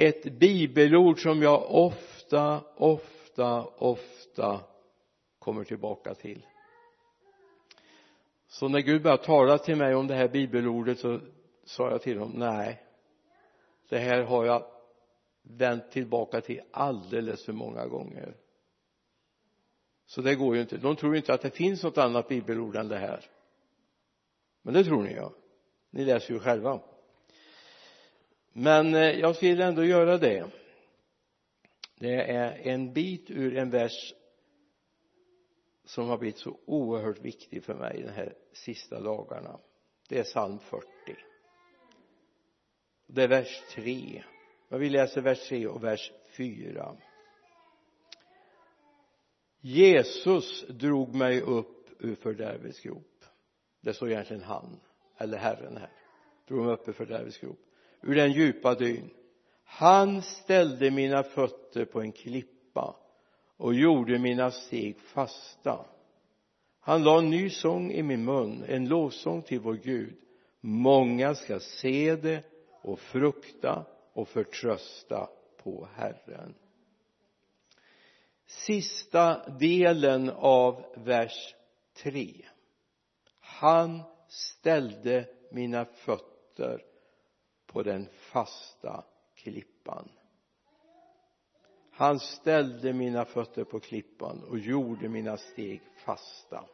ett bibelord som jag ofta, ofta, ofta kommer tillbaka till. Så när Gud började tala till mig om det här bibelordet så sa jag till honom nej det här har jag vänt tillbaka till alldeles för många gånger. Så det går ju inte. De tror ju inte att det finns något annat bibelord än det här. Men det tror ni ja ni läser ju själva men eh, jag vill ändå göra det. Det är en bit ur en vers som har blivit så oerhört viktig för mig de här sista dagarna. Det är psalm 40 det är vers 3 jag vill läsa vers 3 och vers 4 Jesus drog mig upp ur fördärvets grop. Det står egentligen han eller Herren här. Drog mig upp ur fördärvets grop ur den djupa dyn. Han ställde mina fötter på en klippa och gjorde mina steg fasta. Han la en ny sång i min mun en lovsång till vår Gud. Många ska se det och frukta och förtrösta på Herren. Sista delen av vers 3 han ställde mina fötter på den fasta klippan. Han ställde mina fötter på klippan och gjorde mina steg fasta.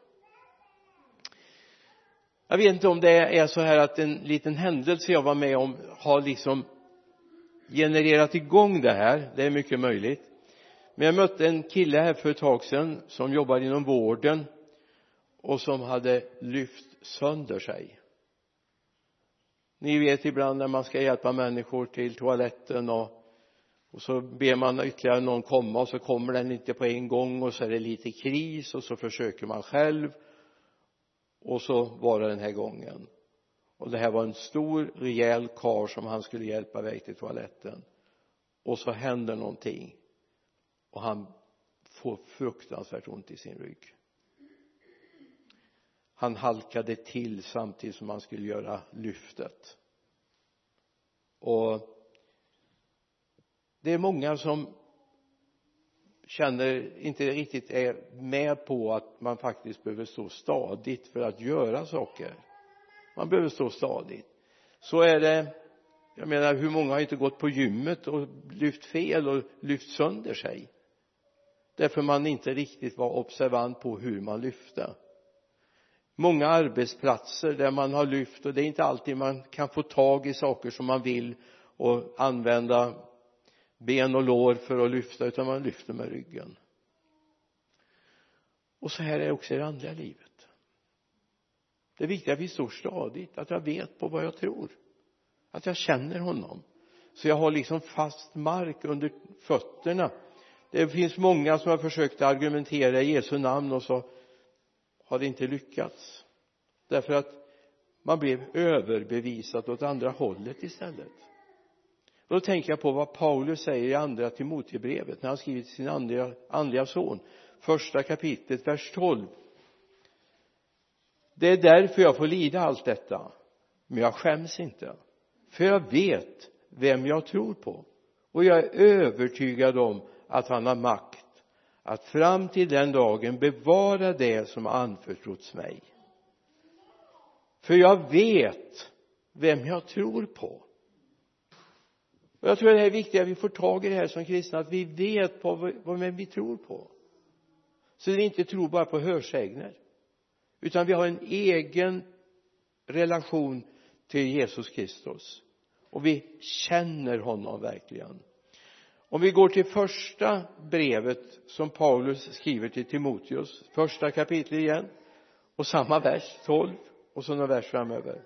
Jag vet inte om det är så här att en liten händelse jag var med om har liksom genererat igång det här. Det är mycket möjligt. Men jag mötte en kille här för ett tag sedan som jobbar inom vården och som hade lyft sönder sig ni vet ibland när man ska hjälpa människor till toaletten och och så ber man ytterligare någon komma och så kommer den inte på en gång och så är det lite kris och så försöker man själv. Och så var det den här gången. Och det här var en stor rejäl kar som han skulle hjälpa iväg till toaletten. Och så händer någonting. Och han får fruktansvärt ont i sin rygg han halkade till samtidigt som han skulle göra lyftet. Och det är många som känner inte riktigt är med på att man faktiskt behöver stå stadigt för att göra saker. Man behöver stå stadigt. Så är det jag menar hur många har inte gått på gymmet och lyft fel och lyft sönder sig? Därför man inte riktigt var observant på hur man lyfte många arbetsplatser där man har lyft och det är inte alltid man kan få tag i saker som man vill och använda ben och lår för att lyfta utan man lyfter med ryggen. Och så här är det också i det andliga livet. Det är viktigt att vi står stadigt att jag vet på vad jag tror att jag känner honom. Så jag har liksom fast mark under fötterna. Det finns många som har försökt argumentera i Jesu namn och så har det inte lyckats. Därför att man blev överbevisad åt andra hållet istället. Och då tänker jag på vad Paulus säger i andra Timoteusbrevet när han skriver till sin andliga, andliga son första kapitlet vers 12 det är därför jag får lida allt detta men jag skäms inte för jag vet vem jag tror på. Och jag är övertygad om att han har makt att fram till den dagen bevara det som anförtrotts mig. För jag vet vem jag tror på. Och jag tror det är viktigt att vi får tag i det här som kristna att vi vet på vem vi tror på. Så vi inte tror bara på hörsägner utan vi har en egen relation till Jesus Kristus. Och vi känner honom verkligen om vi går till första brevet som Paulus skriver till Timoteus första kapitlet igen och samma vers 12 och så några vers framöver.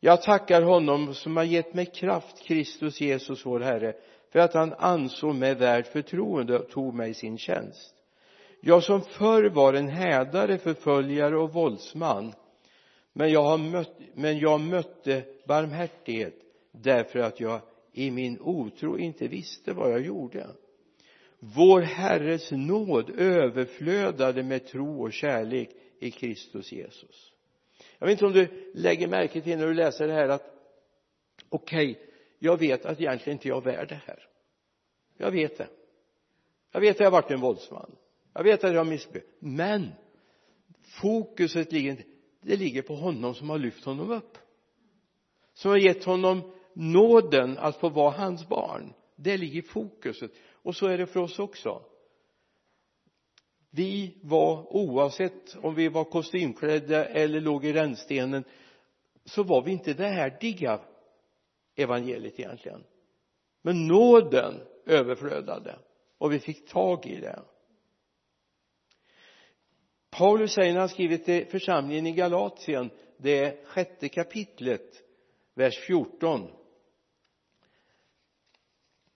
Jag tackar honom som har gett mig kraft Kristus Jesus vår Herre för att han ansåg mig värd förtroende och tog mig i sin tjänst. Jag som förr var en hädare, förföljare och våldsman men jag, har mött, men jag mötte barmhärtighet därför att jag i min otro inte visste vad jag gjorde. Vår Herres nåd överflödade med tro och kärlek i Kristus Jesus. Jag vet inte om du lägger märke till när du läser det här att okej okay, jag vet att egentligen inte jag är värd det här. Jag vet det. Jag vet att jag har varit en våldsman. Jag vet att jag har missbrukat men fokuset ligger inte det ligger på honom som har lyft honom upp. Som har gett honom nåden att få vara hans barn det ligger fokuset. Och så är det för oss också. Vi var oavsett om vi var kostymklädda eller låg i rännstenen så var vi inte värdiga evangeliet egentligen. Men nåden överflödade och vi fick tag i det. Paulus säger när han skriver till församlingen i Galatien det sjätte kapitlet vers 14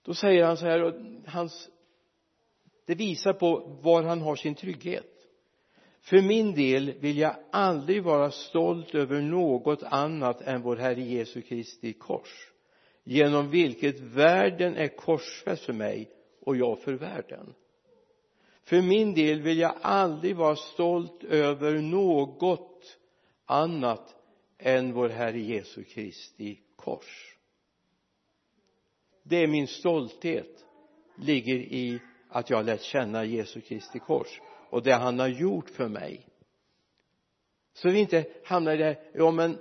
då säger han så här och hans det visar på var han har sin trygghet. För min del vill jag aldrig vara stolt över något annat än vår Herre Jesu Kristi kors genom vilket världen är korsfäst för mig och jag för världen. För min del vill jag aldrig vara stolt över något annat än vår Herre Jesu Kristi kors det är min stolthet ligger i att jag har lärt känna Jesu Kristi kors och det han har gjort för mig. Så vi inte hamnar i det här, ja men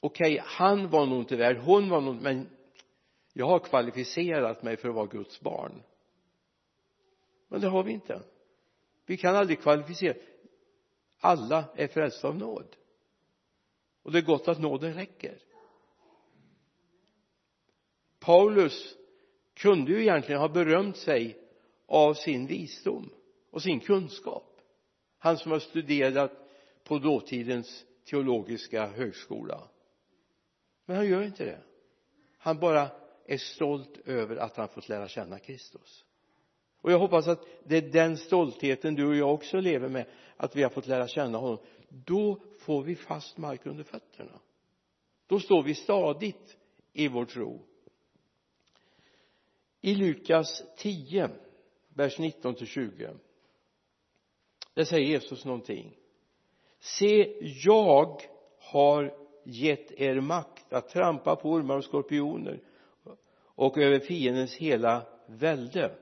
okej okay, han var nog inte värd hon var nog men jag har kvalificerat mig för att vara Guds barn. Men det har vi inte. Vi kan aldrig kvalificera. Alla är frälsta av nåd. Och det är gott att nåden räcker. Paulus kunde ju egentligen ha berömt sig av sin visdom och sin kunskap. Han som har studerat på dåtidens teologiska högskola. Men han gör inte det. Han bara är stolt över att han fått lära känna Kristus. Och jag hoppas att det är den stoltheten du och jag också lever med att vi har fått lära känna honom. Då får vi fast mark under fötterna. Då står vi stadigt i vår tro i Lukas 10 vers 19 till 20 där säger Jesus någonting. Se jag har gett er makt att trampa på ormar och skorpioner och över fiendens hela välde.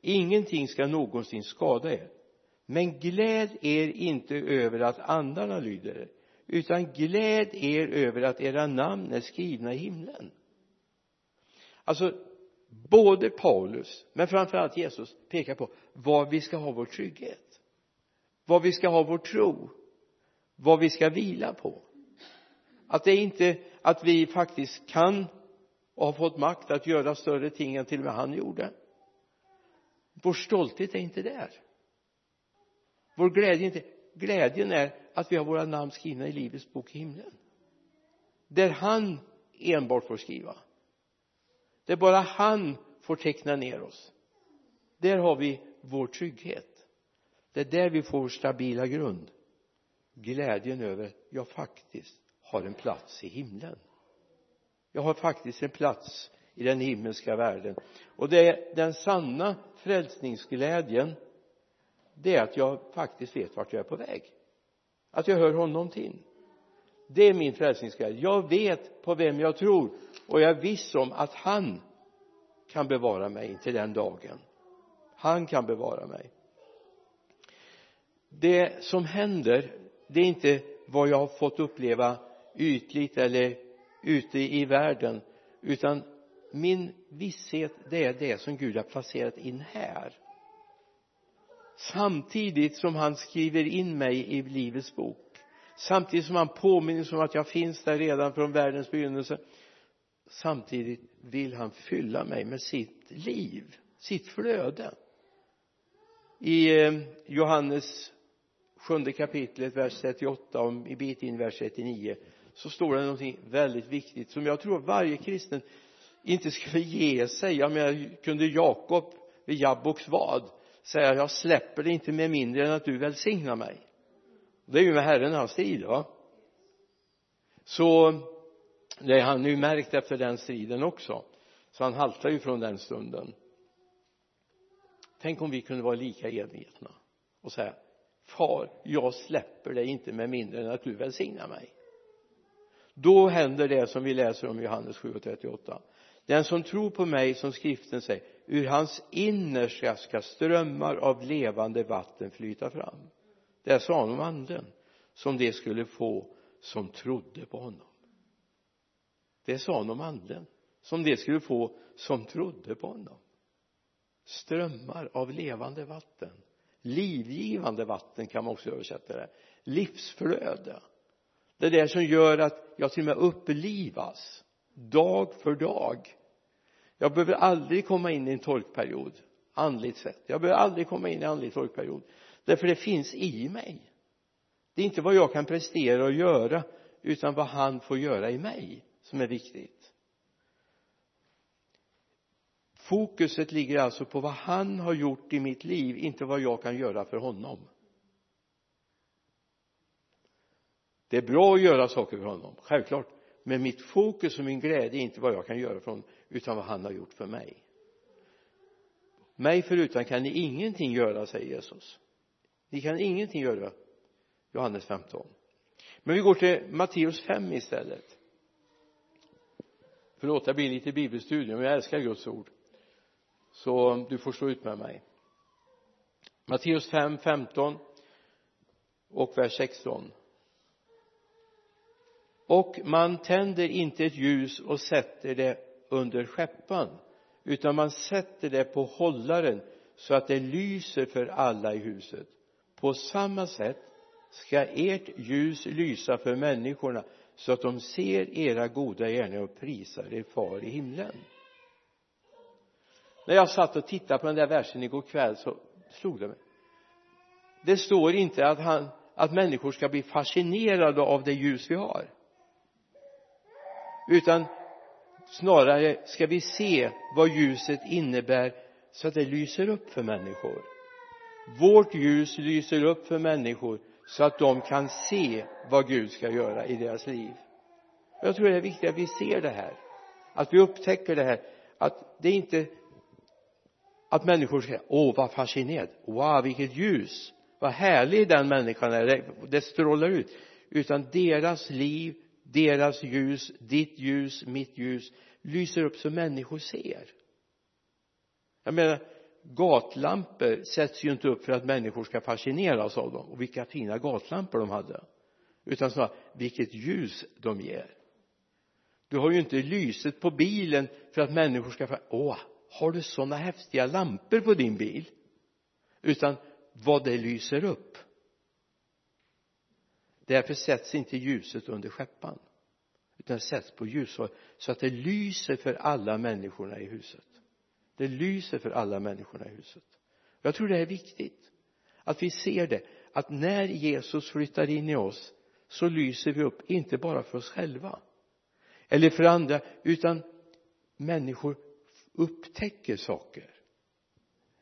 Ingenting ska någonsin skada er. Men gläd er inte över att andarna lyder er utan gläd er över att era namn är skrivna i himlen. Alltså både Paulus men framförallt Jesus pekar på var vi ska ha vår trygghet var vi ska ha vår tro vad vi ska vila på. Att det är inte att vi faktiskt kan och har fått makt att göra större ting än till och med han gjorde. Vår stolthet är inte där. Vår glädje är inte glädjen är att vi har våra namn skrivna i livets bok i himlen där han enbart får skriva. Det är bara han får teckna ner oss. Där har vi vår trygghet. Det är där vi får stabila grund. Glädjen över jag faktiskt har en plats i himlen. Jag har faktiskt en plats i den himmelska världen. Och det är den sanna frälsningsglädjen det är att jag faktiskt vet vart jag är på väg. Att jag hör honom till det är min frälsningsglädje jag vet på vem jag tror. Och jag är viss om att han kan bevara mig till den dagen. Han kan bevara mig. Det som händer det är inte vad jag har fått uppleva ytligt eller ute i världen utan min visshet det är det som Gud har placerat in här. Samtidigt som han skriver in mig i livets bok samtidigt som han påminner om att jag finns där redan från världens begynnelse samtidigt vill han fylla mig med sitt liv sitt flöde. I eh, Johannes sjunde kapitlet vers 38 och en bit in vers 39 så står det någonting väldigt viktigt som jag tror varje kristen inte skulle ge sig. Jag menar kunde Jakob vid Jabboks vad säga jag släpper det inte med mindre än att du välsignar mig det är ju med Herren hans tid va? Så det är han ju märkt efter den striden också. Så han haltar ju från den stunden. Tänk om vi kunde vara lika envetna och säga far jag släpper dig inte med mindre än att du välsignar mig. Då händer det som vi läser om i Johannes 7 och 38 den som tror på mig som skriften säger ur hans innersta ska strömmar av levande vatten flyta fram det sa han om anden som de skulle få som trodde på honom. Det sa han om anden som de skulle få som trodde på honom. Strömmar av levande vatten livgivande vatten kan man också översätta det. Livsflöde. Det är det som gör att jag till och med upplivas dag för dag. Jag behöver aldrig komma in i en torkperiod andligt sett. Jag behöver aldrig komma in i en andlig torkperiod därför det finns i mig. Det är inte vad jag kan prestera och göra utan vad han får göra i mig som är viktigt. Fokuset ligger alltså på vad han har gjort i mitt liv inte vad jag kan göra för honom. Det är bra att göra saker för honom självklart. Men mitt fokus och min glädje är inte vad jag kan göra för honom utan vad han har gjort för mig. Mig förutan kan ni ingenting göra säger Jesus ni kan ingenting göra. Johannes 15 men vi går till Matteus 5 istället. Förlåt det blir lite bibelstudium men jag älskar Guds ord. Så du får stå ut med mig. Matteus 5, 15 och vers 16 och man tänder inte ett ljus och sätter det under skeppan utan man sätter det på hållaren så att det lyser för alla i huset på samma sätt ska ert ljus lysa för människorna så att de ser era goda gärningar och prisar er far i himlen. När jag satt och tittade på den där versen igår kväll så slog det mig. Det står inte att han att människor ska bli fascinerade av det ljus vi har. Utan snarare ska vi se vad ljuset innebär så att det lyser upp för människor vårt ljus lyser upp för människor så att de kan se vad Gud ska göra i deras liv. Jag tror det är viktigt att vi ser det här. Att vi upptäcker det här. Att det är inte att människor säger åh vad fascinerad. Wow vilket ljus. Vad härlig den människan är. Det strålar ut. Utan deras liv deras ljus ditt ljus mitt ljus lyser upp så människor ser. Jag menar gatlampor sätts ju inte upp för att människor ska fascineras av dem. Och vilka fina gatlampor de hade. Utan snarare vilket ljus de ger. Du har ju inte lyset på bilen för att människor ska åh har du sådana häftiga lampor på din bil? Utan vad det lyser upp. Därför sätts inte ljuset under skäppan. utan sätts på ljus så att det lyser för alla människorna i huset det lyser för alla människorna i huset. Jag tror det är viktigt att vi ser det att när Jesus flyttar in i oss så lyser vi upp inte bara för oss själva eller för andra utan människor upptäcker saker.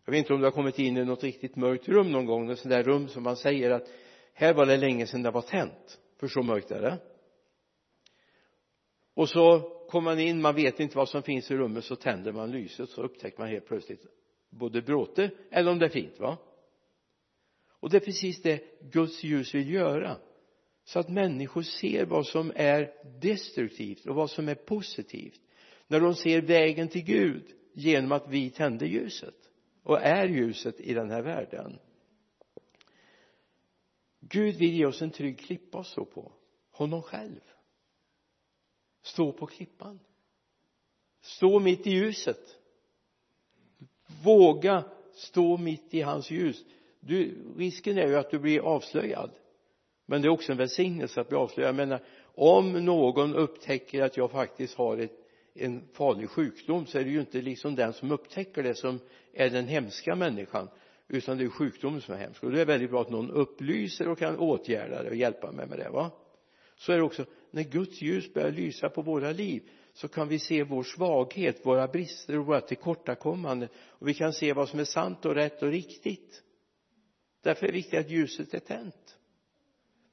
Jag vet inte om du har kommit in i något riktigt mörkt rum någon gång, något sånt där rum som man säger att här var det länge sedan det var tänt. För så mörkt är? det och så kommer man in, man vet inte vad som finns i rummet så tänder man lyset så upptäcker man helt plötsligt både bråte eller om det är fint va? Och det är precis det Guds ljus vill göra så att människor ser vad som är destruktivt och vad som är positivt. När de ser vägen till Gud genom att vi tänder ljuset och är ljuset i den här världen. Gud vill ge oss en trygg klippa att stå på honom själv stå på klippan. Stå mitt i ljuset. Våga stå mitt i hans ljus. Du, risken är ju att du blir avslöjad. Men det är också en välsignelse att bli avslöjad. Jag menar om någon upptäcker att jag faktiskt har ett, en farlig sjukdom så är det ju inte liksom den som upptäcker det som är den hemska människan utan det är sjukdomen som är hemsk. Och det är väldigt bra att någon upplyser och kan åtgärda det och hjälpa mig med det va? Så är det också när Guds ljus börjar lysa på våra liv så kan vi se vår svaghet, våra brister och våra tillkortakommanden. Och vi kan se vad som är sant och rätt och riktigt. Därför är det viktigt att ljuset är tänt.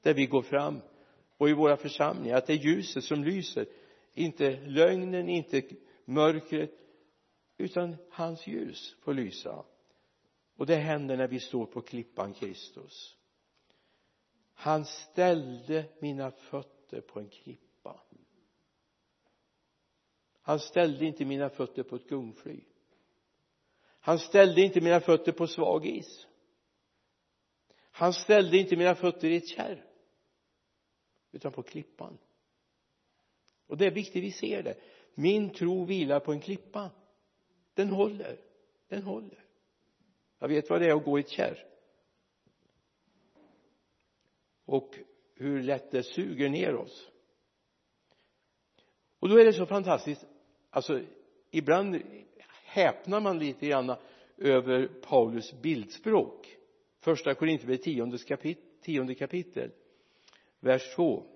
Där vi går fram och i våra församlingar att det är ljuset som lyser. Inte lögnen, inte mörkret utan hans ljus får lysa. Och det händer när vi står på klippan Kristus han ställde mina fötter på en klippa. Han ställde inte mina fötter på ett gungfly. Han ställde inte mina fötter på svag is. Han ställde inte mina fötter i ett kärr utan på klippan. Och det är viktigt vi ser det. Min tro vilar på en klippa. Den håller. Den håller. Jag vet vad det är att gå i ett kärr och hur lätt det suger ner oss. Och då är det så fantastiskt alltså ibland häpnar man lite grann över Paulus bildspråk. Första Korinthierbrevet tionde kapitel, tionde kapitel vers 2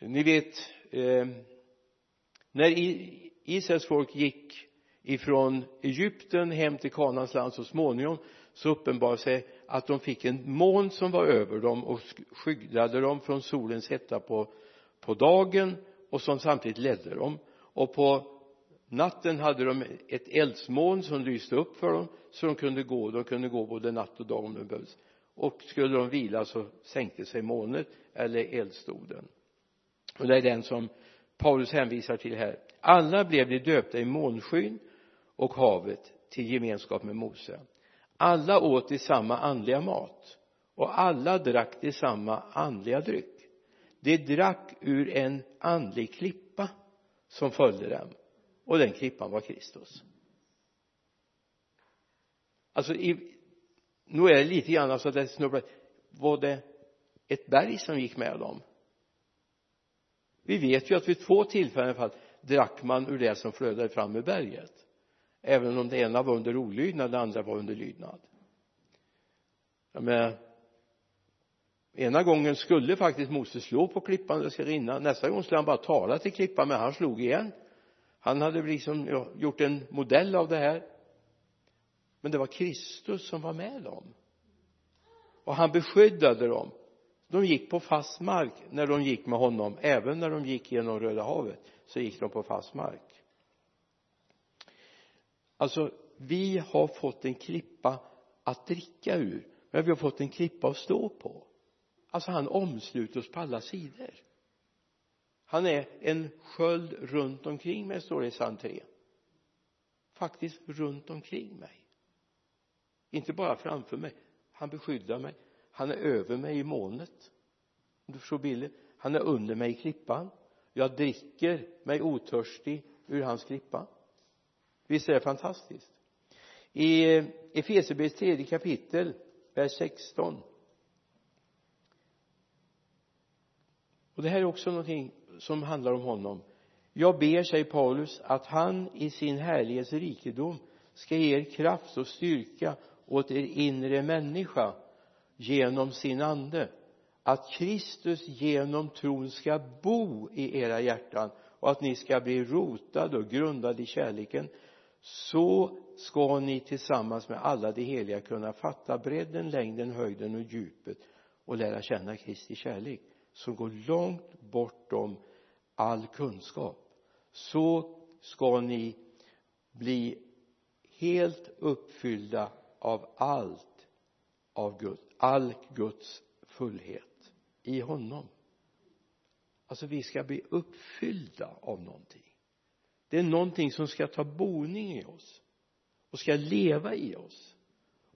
ni vet eh, när Israels folk gick ifrån Egypten hem till Kanans land så småningom så uppenbarade sig att de fick en moln som var över dem och skyddade dem från solens hetta på, på dagen och som samtidigt ledde dem. Och på natten hade de ett eldsmoln som lyste upp för dem så de kunde gå, de kunde gå både natt och dag om det behövdes. Och skulle de vila så sänkte sig molnet eller eldstoden och det är den som Paulus hänvisar till här. Alla blev de döpta i molnskyn och havet till gemenskap med Mose alla åt i samma andliga mat. Och alla drack i samma andliga dryck. De drack ur en andlig klippa som följde dem. Och den klippan var Kristus. Alltså i, nu är det lite grann så att det snubblar. Var det ett berg som gick med dem? Vi vet ju att vid två tillfällen i alla fall drack man ur det som flödade fram ur berget även om det ena var under olydnad det andra var under lydnad. Ja, men ena gången skulle faktiskt Moses slå på klippan det ska rinna nästa gång skulle han bara tala till klippan men han slog igen. Han hade liksom ja, gjort en modell av det här. Men det var Kristus som var med dem. Och han beskyddade dem. De gick på fast mark. När de gick med honom även när de gick genom Röda havet så gick de på fast mark alltså vi har fått en klippa att dricka ur men vi har fått en klippa att stå på. Alltså han omsluter oss på alla sidor. Han är en sköld runt omkring mig står det i psalm 3 faktiskt runt omkring mig. Inte bara framför mig. Han beskyddar mig. Han är över mig i molnet. Om du förstår bilden. Han är under mig i klippan. Jag dricker mig otörstig ur hans klippa visst är det fantastiskt? I eh, Efesierbrevets tredje kapitel vers 16 och det här är också någonting som handlar om honom. Jag ber säger Paulus att han i sin härlighets rikedom ska ge er kraft och styrka åt er inre människa genom sin ande. Att Kristus genom tron ska bo i era hjärtan och att ni ska bli rotade och grundade i kärleken så ska ni tillsammans med alla de heliga kunna fatta bredden, längden, höjden och djupet och lära känna Kristi kärlek som går långt bortom all kunskap. Så ska ni bli helt uppfyllda av allt av Gud, all Guds fullhet i honom. Alltså vi ska bli uppfyllda av någonting det är någonting som ska ta boning i oss och ska leva i oss.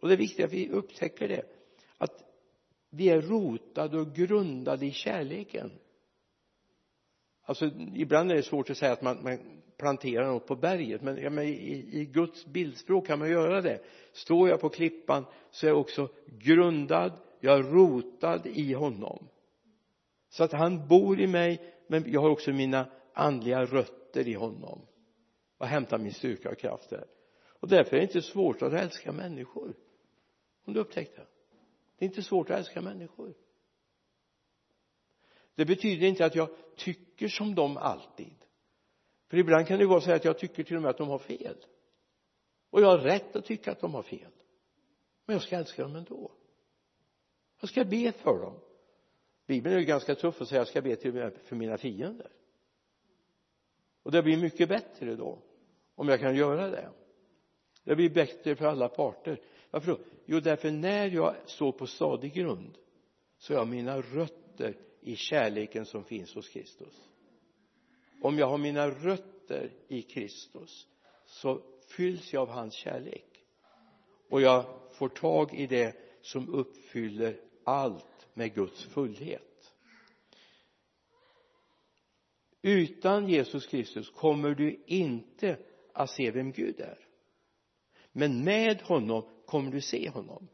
Och det är viktigt att vi upptäcker det att vi är rotade och grundade i kärleken. Alltså ibland är det svårt att säga att man, man planterar något på berget men, ja, men i, i Guds bildspråk kan man göra det. Står jag på klippan så är jag också grundad jag är rotad i honom. Så att han bor i mig men jag har också mina andliga rötter i honom och hämtar min styrka och kraft där. Och därför är det inte svårt att älska människor. Om du upptäckte det. Det är inte svårt att älska människor. Det betyder inte att jag tycker som dem alltid. För ibland kan det vara så att jag tycker till och med att de har fel. Och jag har rätt att tycka att de har fel. Men jag ska älska dem ändå. Jag ska be för dem. Bibeln är ju ganska tuff att säger jag ska be till och med för mina fiender och det blir mycket bättre då om jag kan göra det. Det blir bättre för alla parter. Varför då jo därför när jag står på stadig grund så har jag mina rötter i kärleken som finns hos Kristus. Om jag har mina rötter i Kristus så fylls jag av hans kärlek. Och jag får tag i det som uppfyller allt med Guds fullhet. Utan Jesus Kristus kommer du inte att se vem Gud är. Men med honom kommer du se honom.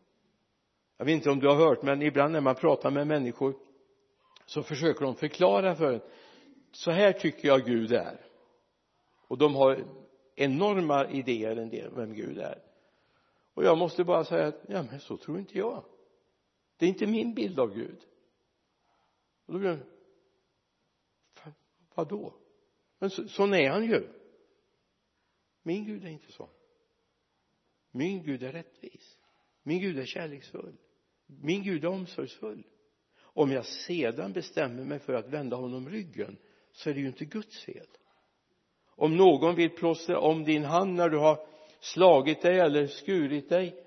Jag vet inte om du har hört men ibland när man pratar med människor så försöker de förklara för en så här tycker jag Gud är. Och de har enorma idéer en del vem Gud är. Och jag måste bara säga att ja men så tror inte jag. Det är inte min bild av Gud. Och då blir jag vadå? Men så, sån är han ju. Min Gud är inte så min Gud är rättvis. Min Gud är kärleksfull. Min Gud är omsorgsfull. Om jag sedan bestämmer mig för att vända honom ryggen så är det ju inte Guds fel. Om någon vill plåstra om din hand när du har slagit dig eller skurit dig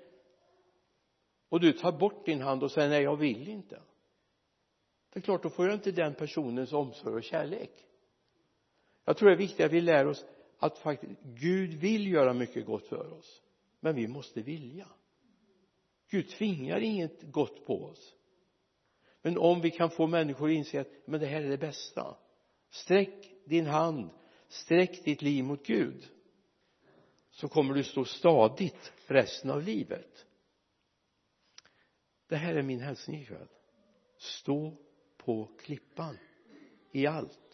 och du tar bort din hand och säger nej jag vill inte. Det är klart då får jag inte den personens omsorg och kärlek jag tror det är viktigt att vi lär oss att faktiskt Gud vill göra mycket gott för oss men vi måste vilja. Gud tvingar inget gott på oss. Men om vi kan få människor att inse att men det här är det bästa. Sträck din hand sträck ditt liv mot Gud så kommer du stå stadigt resten av livet. Det här är min hälsning ikväll. Stå på klippan i allt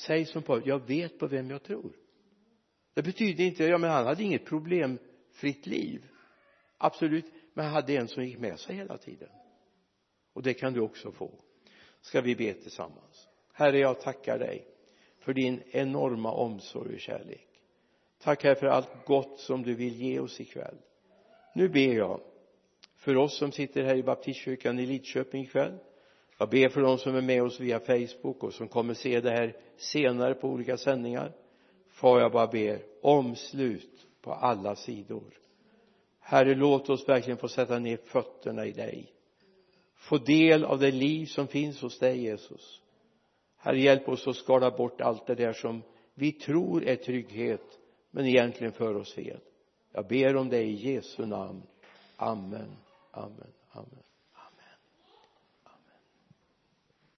säg som Paulus jag vet på vem jag tror. Det betyder inte ja men han hade inget problemfritt liv. Absolut men han hade en som gick med sig hela tiden. Och det kan du också få. Ska vi be tillsammans? Herre jag tackar dig för din enorma omsorg och kärlek. Tack herre för allt gott som du vill ge oss ikväll. Nu ber jag för oss som sitter här i baptistkyrkan i Lidköping ikväll jag ber för de som är med oss via Facebook och som kommer se det här senare på olika sändningar. Far jag bara ber omslut på alla sidor. Herre låt oss verkligen få sätta ner fötterna i dig. Få del av det liv som finns hos dig Jesus. Herre hjälp oss att skala bort allt det där som vi tror är trygghet men egentligen för oss fel. Jag ber om det i Jesu namn. Amen. Amen. Amen.